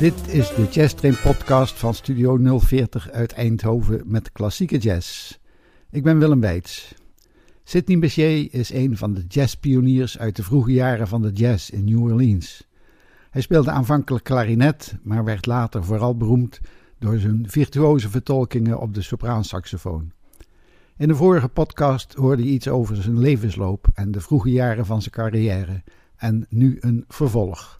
Dit is de Jazz Train podcast van Studio 040 uit Eindhoven met klassieke jazz. Ik ben Willem Weits. Sidney Bechet is een van de jazzpioniers uit de vroege jaren van de jazz in New Orleans. Hij speelde aanvankelijk klarinet, maar werd later vooral beroemd door zijn virtuoze vertolkingen op de sopraansaxofoon. In de vorige podcast hoorde je iets over zijn levensloop en de vroege jaren van zijn carrière en nu een vervolg.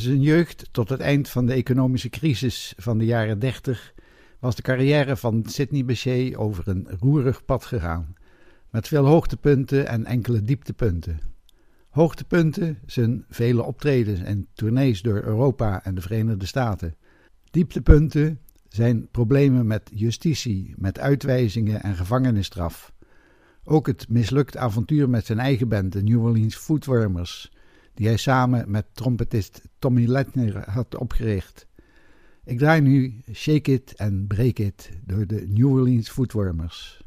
Zijn jeugd tot het eind van de economische crisis van de jaren 30 was de carrière van Sidney Bechet over een roerig pad gegaan, met veel hoogtepunten en enkele dieptepunten. Hoogtepunten zijn vele optredens en tournees door Europa en de Verenigde Staten. Dieptepunten zijn problemen met justitie, met uitwijzingen en gevangenisstraf. Ook het mislukt avontuur met zijn eigen band, de New Orleans Footwormers, die hij samen met trompetist Tommy Lettner had opgericht. Ik draai nu Shake It and Break It door de New Orleans Footwarmers.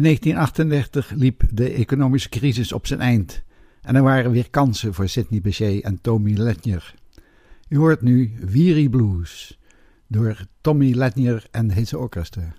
In 1938 liep de economische crisis op zijn eind en er waren weer kansen voor Sidney Bechet en Tommy Letnier. U hoort nu Weary Blues door Tommy Letnier en his orchestra.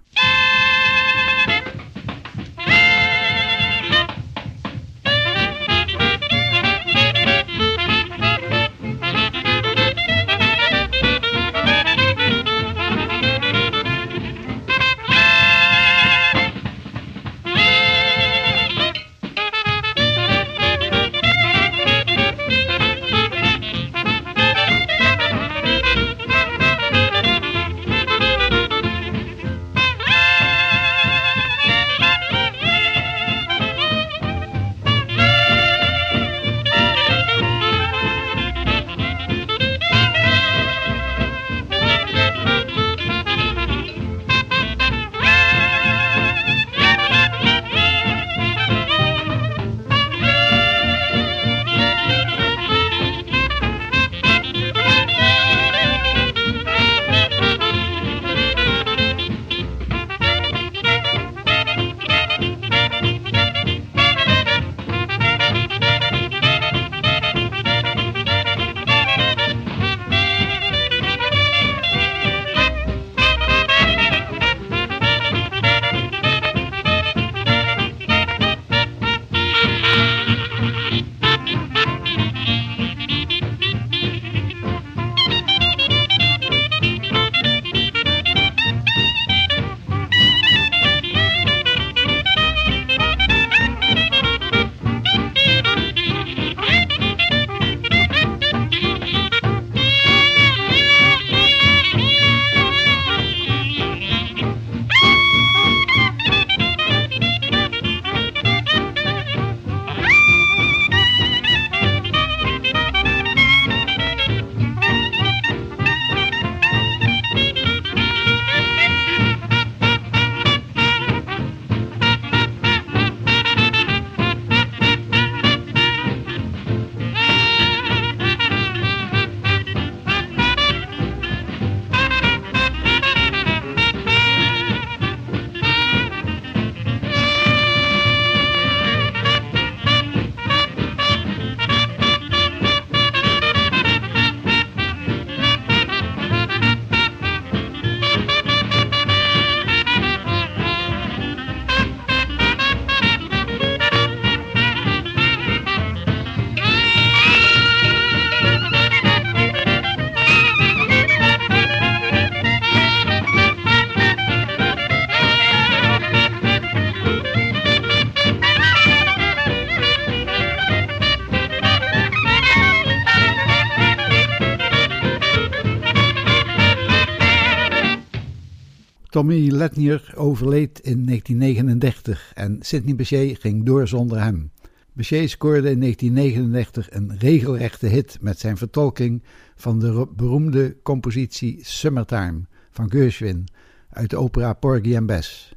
Letnier overleed in 1939 en Sidney Bechet ging door zonder hem. Bechet scoorde in 1939 een regelrechte hit met zijn vertolking van de beroemde compositie Summertime van Gershwin uit de opera Porgy and Bess.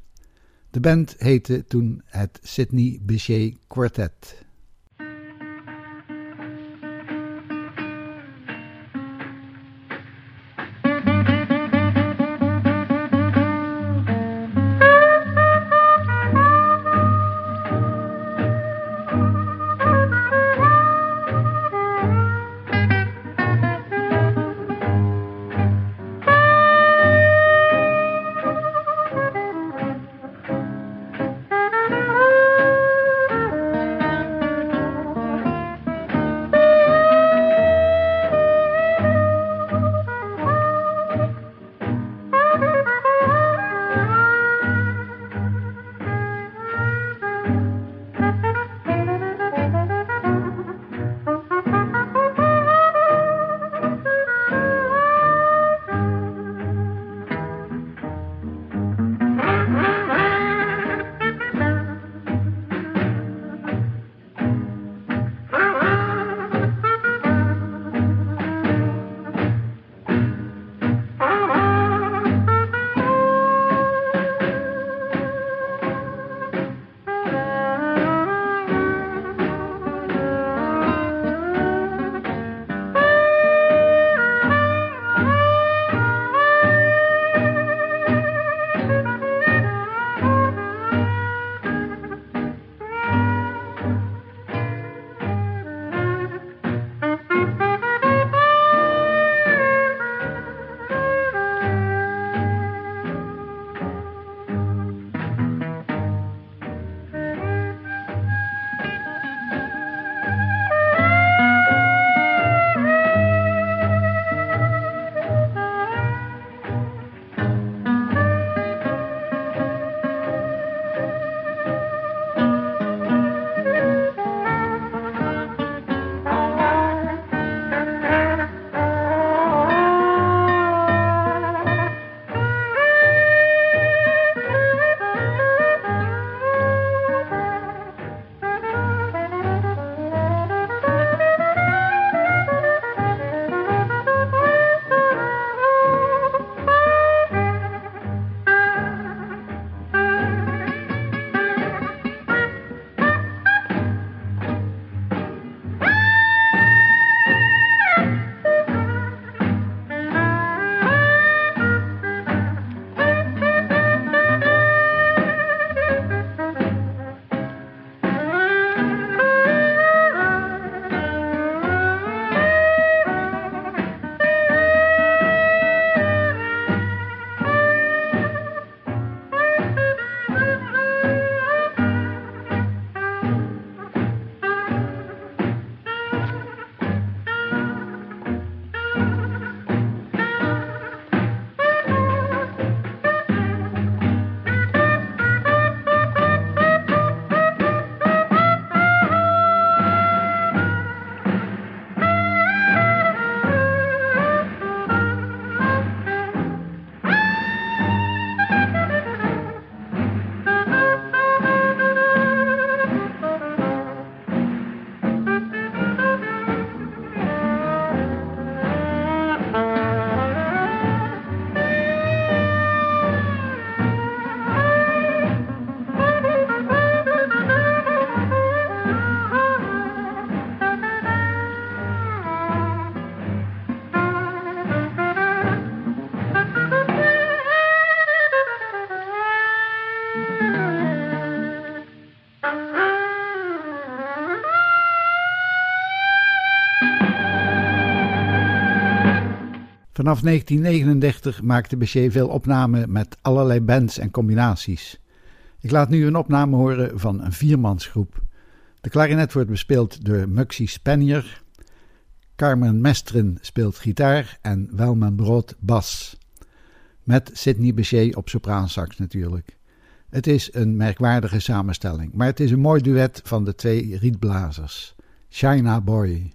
De band heette toen het Sidney Bechet Quartet. Vanaf 1939 maakte Bechet veel opnamen met allerlei bands en combinaties. Ik laat nu een opname horen van een viermansgroep. De klarinet wordt bespeeld door Muxie Spanier, Carmen Mestren speelt gitaar en Welman Brood bas. Met Sidney Bechet op sopraansax natuurlijk. Het is een merkwaardige samenstelling, maar het is een mooi duet van de twee rietblazers. China Boy.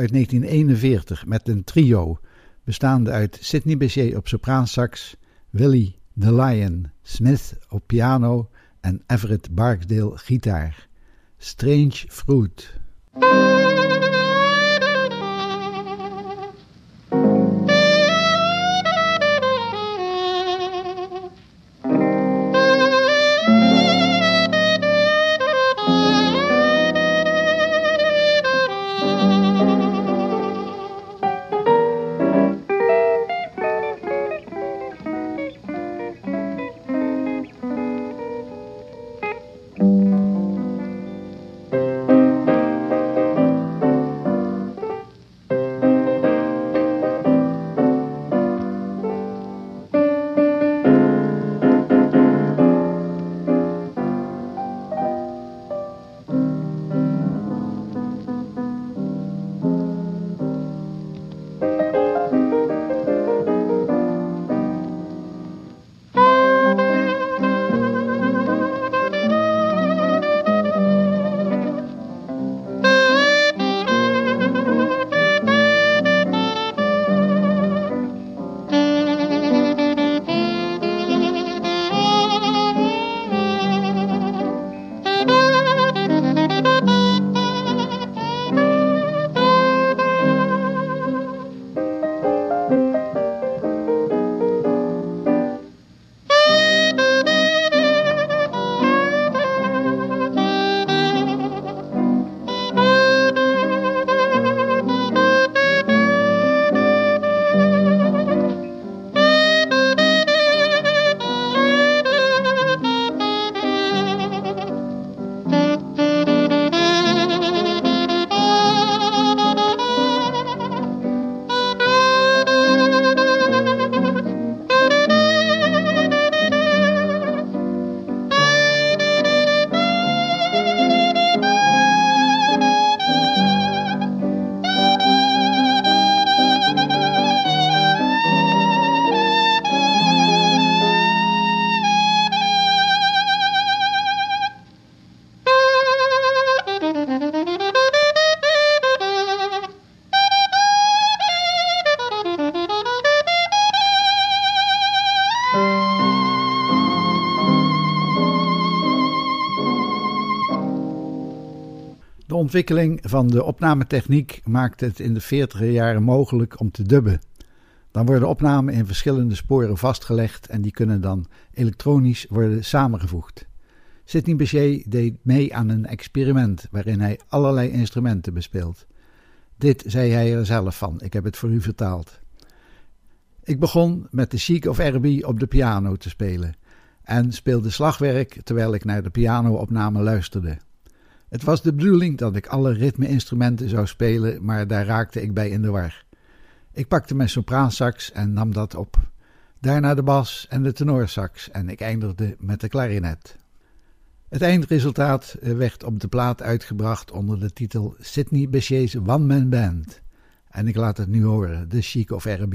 Uit 1941 met een trio bestaande uit Sidney Bechet op sopraansax, Willie the Lion Smith op piano en Everett Barksdale gitaar. Strange Fruit. Ontwikkeling van de opnametechniek maakte het in de 40 jaren mogelijk om te dubben. Dan worden opnamen in verschillende sporen vastgelegd en die kunnen dan elektronisch worden samengevoegd. Sidney Bechet deed mee aan een experiment waarin hij allerlei instrumenten bespeelt. Dit zei hij er zelf van, ik heb het voor u vertaald. Ik begon met de Chic of RB op de piano te spelen en speelde slagwerk terwijl ik naar de pianoopname luisterde. Het was de bedoeling dat ik alle ritmeinstrumenten zou spelen, maar daar raakte ik bij in de war. Ik pakte mijn sopraansax en nam dat op. Daarna de bas en de tenorsax en ik eindigde met de klarinet. Het eindresultaat werd op de plaat uitgebracht onder de titel Sidney Bechet's One Man Band. En ik laat het nu horen, The Chic of R&B.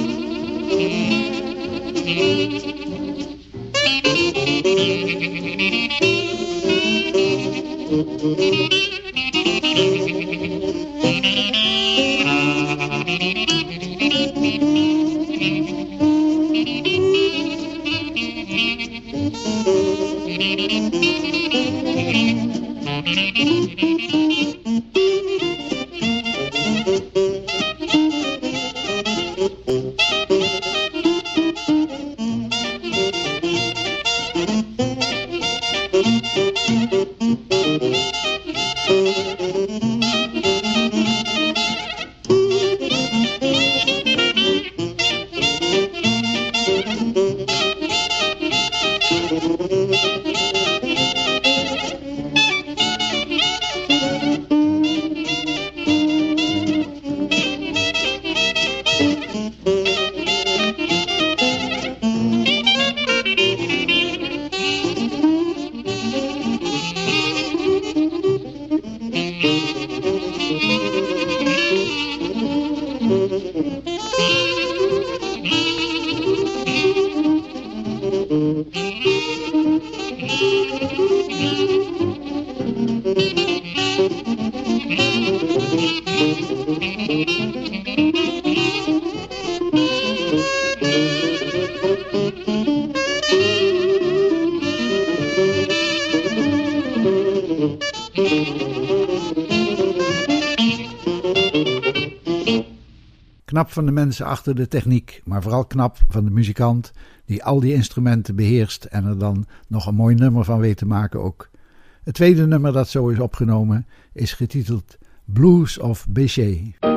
Van de mensen achter de techniek, maar vooral knap van de muzikant die al die instrumenten beheerst en er dan nog een mooi nummer van weet te maken ook. Het tweede nummer dat zo is opgenomen is getiteld Blues of Bechet.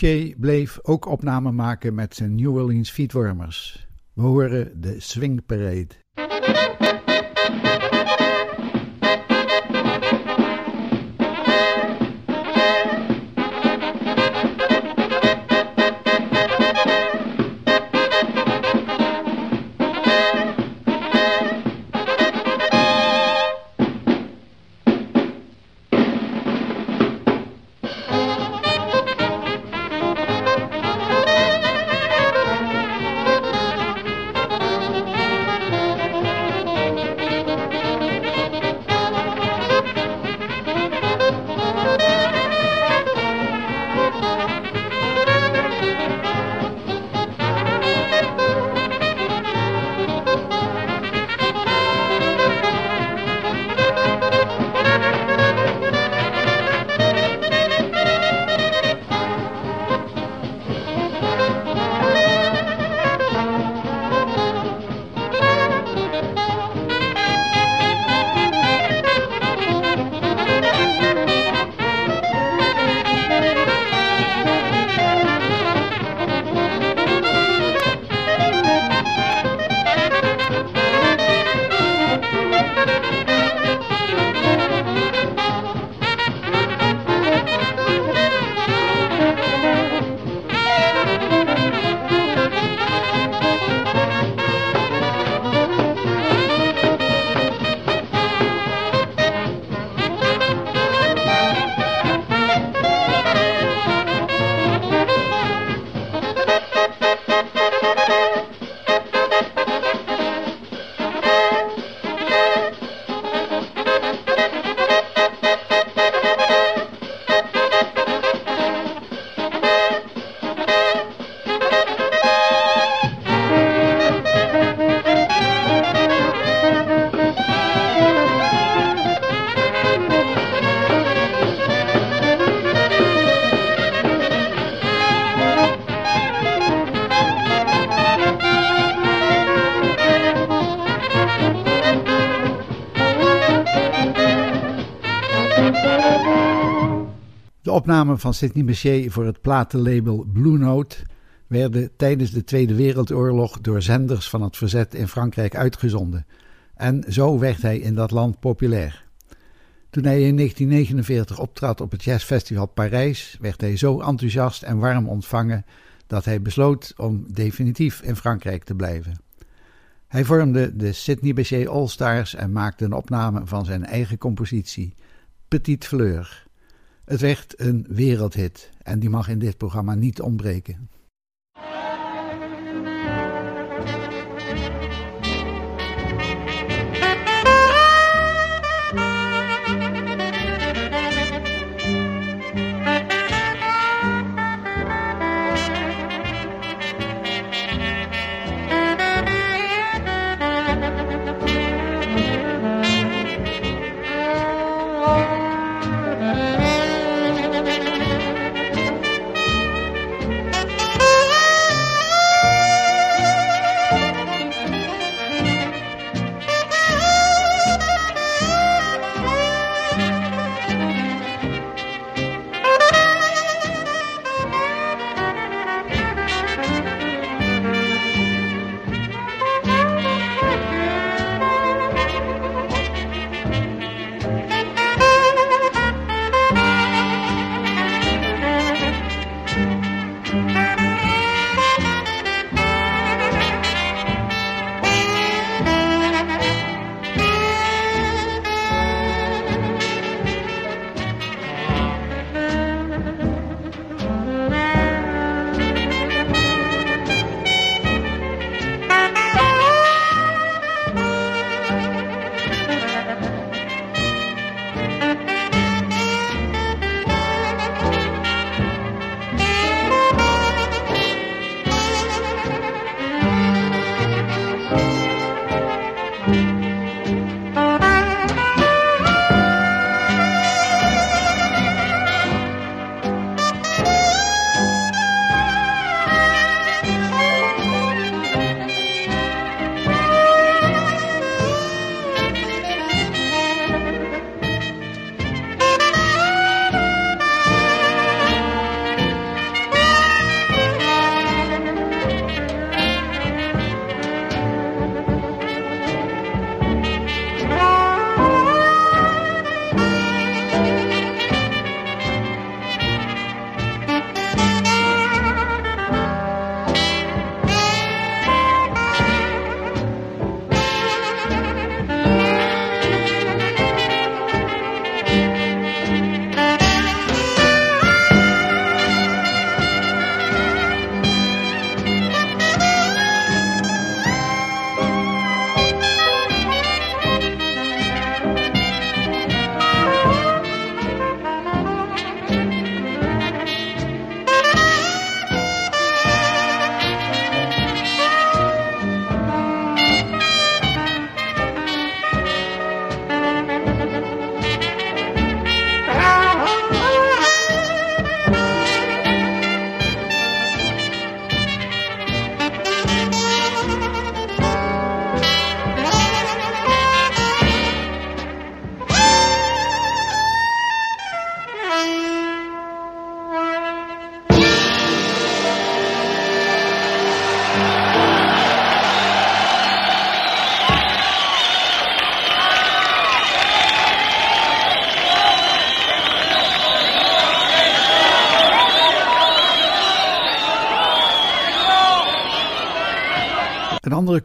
Bechet bleef ook opnamen maken met zijn New Orleans Feetwarmers. We horen de Swing Parade. Opnamen van Sidney Bechet voor het platenlabel Blue Note werden tijdens de Tweede Wereldoorlog door zenders van het verzet in Frankrijk uitgezonden. En zo werd hij in dat land populair. Toen hij in 1949 optrad op het jazzfestival Parijs, werd hij zo enthousiast en warm ontvangen dat hij besloot om definitief in Frankrijk te blijven. Hij vormde de Sidney Bechet All Stars en maakte een opname van zijn eigen compositie, Petite Fleur. Het werd een wereldhit en die mag in dit programma niet ontbreken.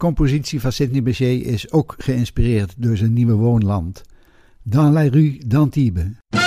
Compositie van Sidney Bechet is ook geïnspireerd door zijn nieuwe woonland. Dans la rue d'Antibes.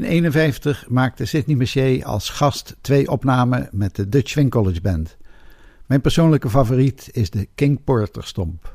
1951 maakte Sidney Bechet als gast twee opnamen met de Dutch Swing College Band. Mijn persoonlijke favoriet is de King Porter Stomp.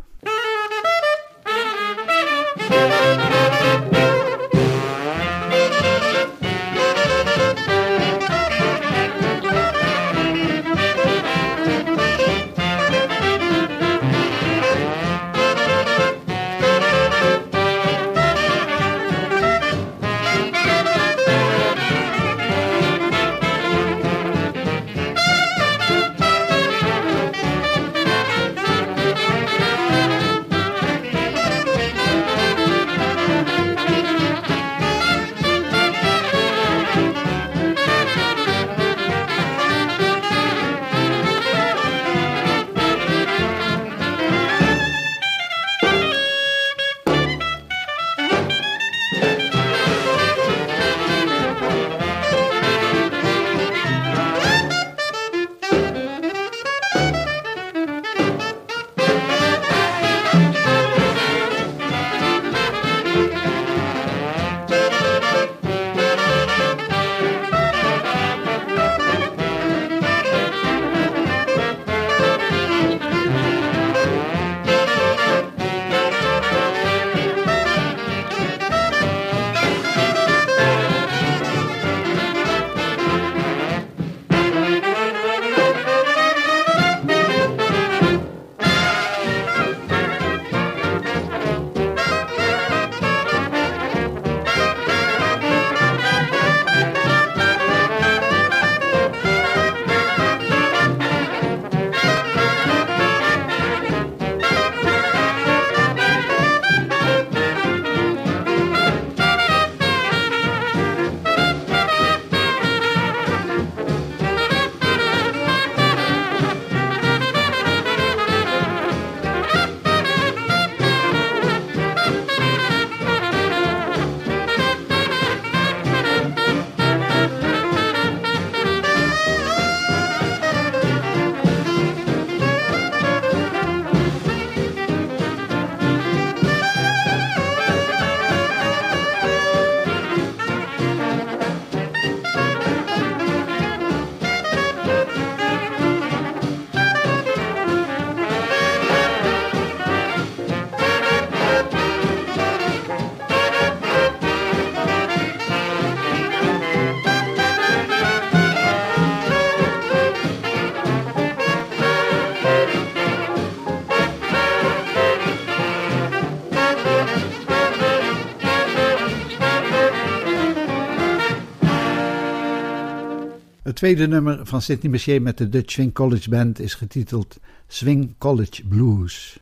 Tweede nummer van Sidney Bechet met de Dutch Swing College Band is getiteld Swing College Blues.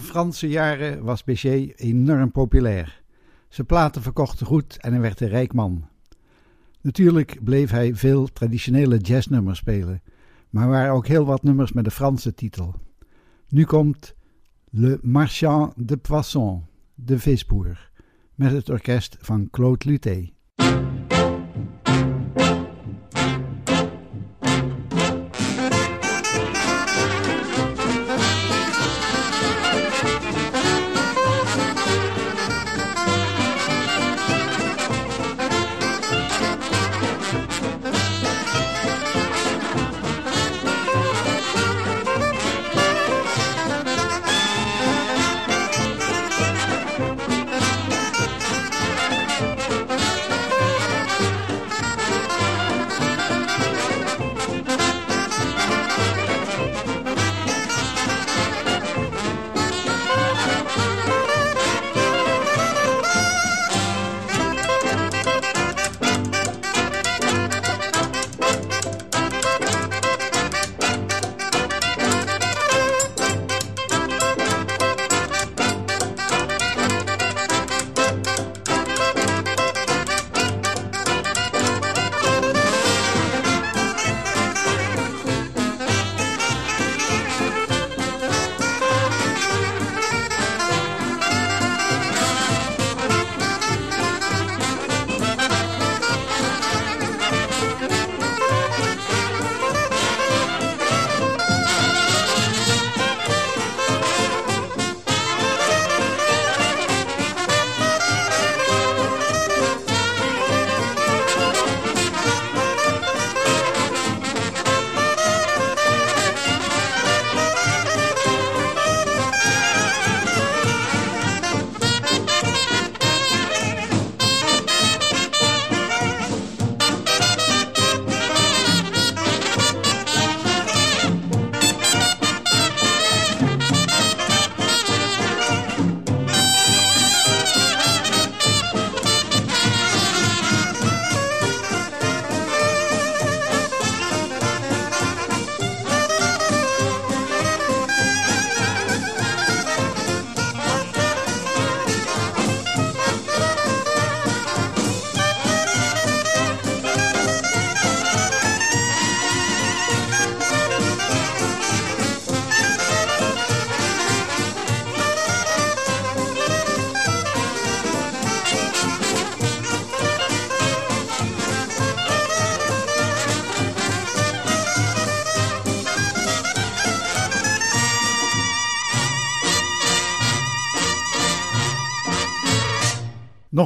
Zijn Franse jaren was Béchet enorm populair. Zijn platen verkochten goed en hij werd een rijk man. Natuurlijk bleef hij veel traditionele jazznummers spelen, maar er waren ook heel wat nummers met de Franse titel. Nu komt Le Marchand de Poisson, de visboer, met het orkest van Claude Luté.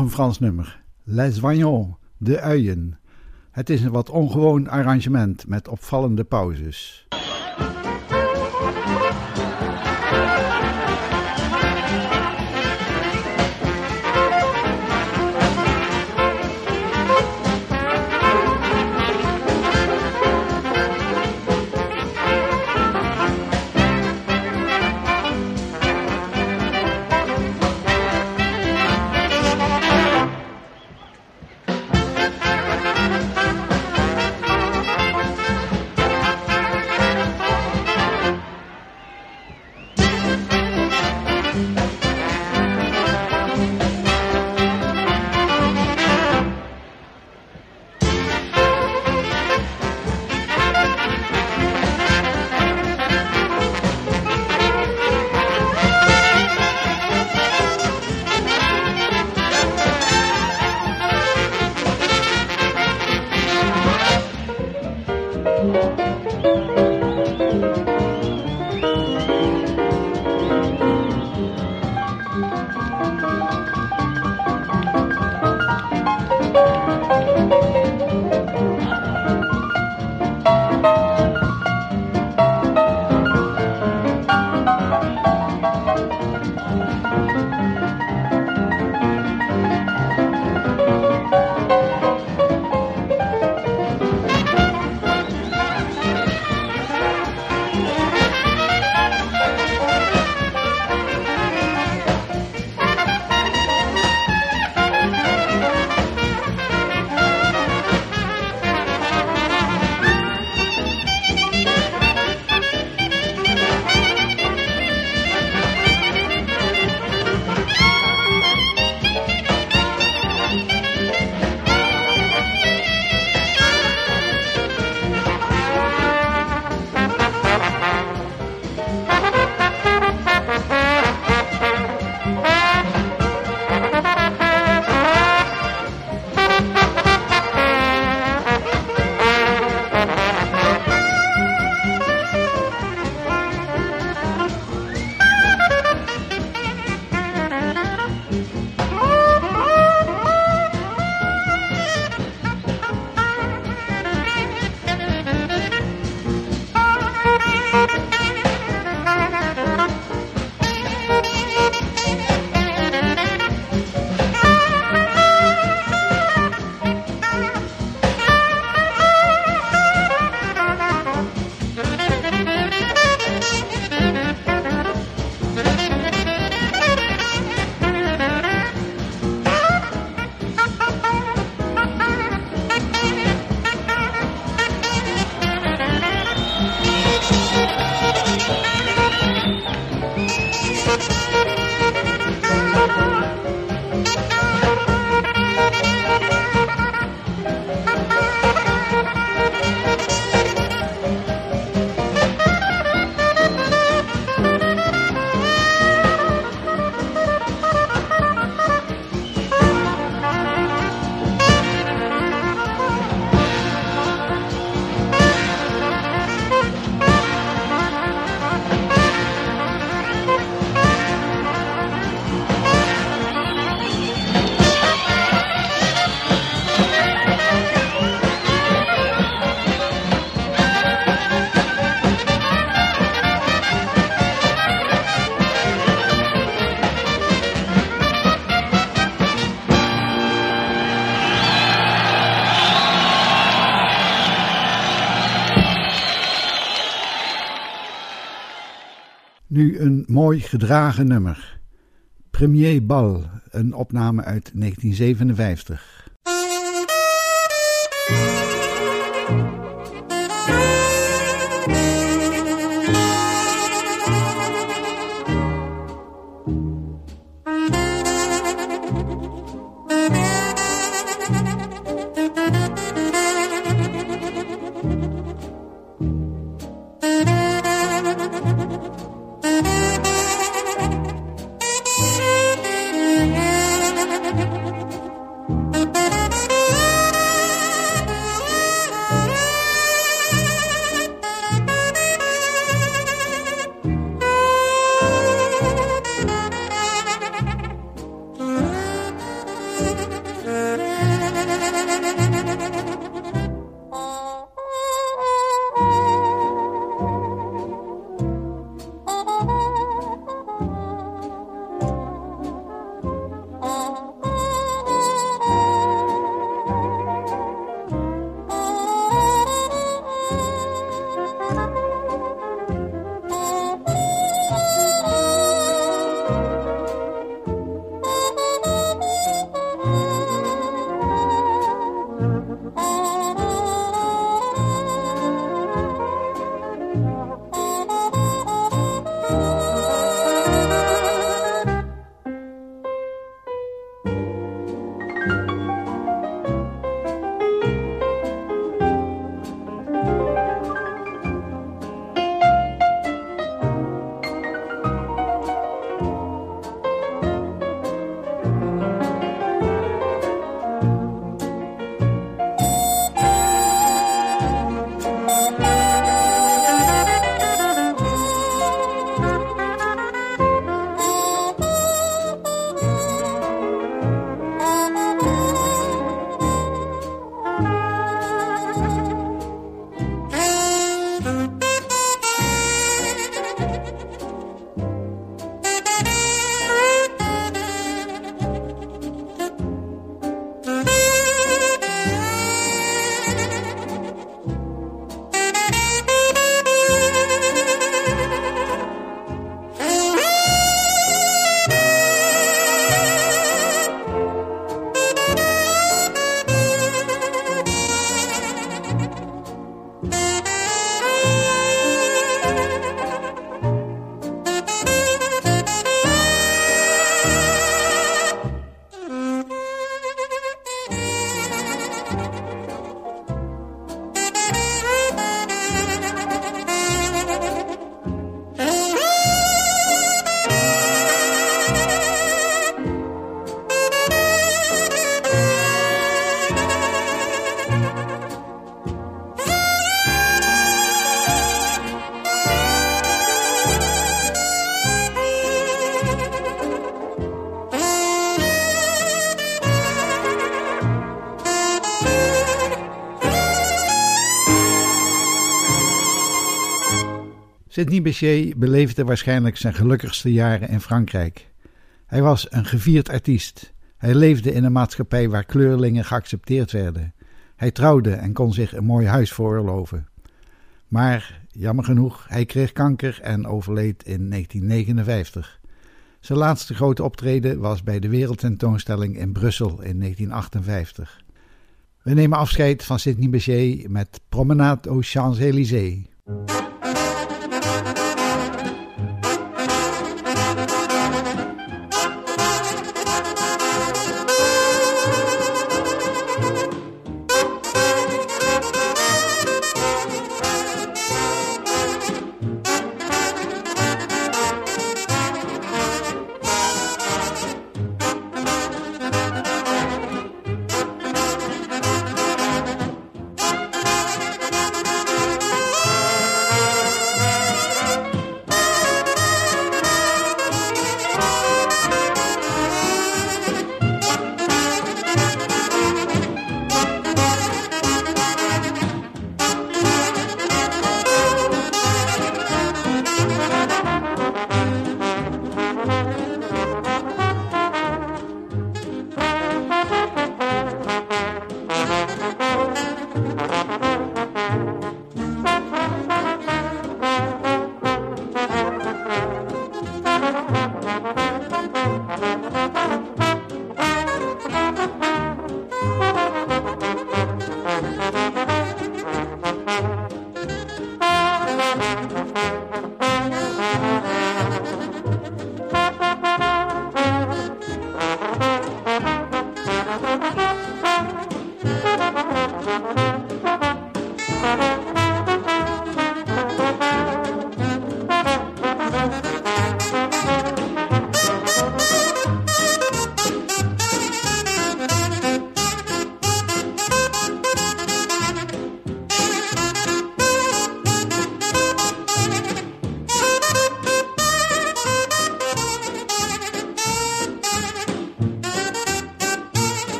Een Frans nummer. Les Voyons, de uien. Het is een wat ongewoon arrangement met opvallende pauzes. Nu een mooi gedragen nummer. Premier Bal, een opname uit 1957. Sidney Bechet beleefde waarschijnlijk zijn gelukkigste jaren in Frankrijk. Hij was een gevierd artiest. Hij leefde in een maatschappij waar kleurlingen geaccepteerd werden. Hij trouwde en kon zich een mooi huis veroorloven. Maar, jammer genoeg, hij kreeg kanker en overleed in 1959. Zijn laatste grote optreden was bij de Wereldtentoonstelling in Brussel in 1958. We nemen afscheid van Sidney Bechet met Promenade aux Champs-Élysées.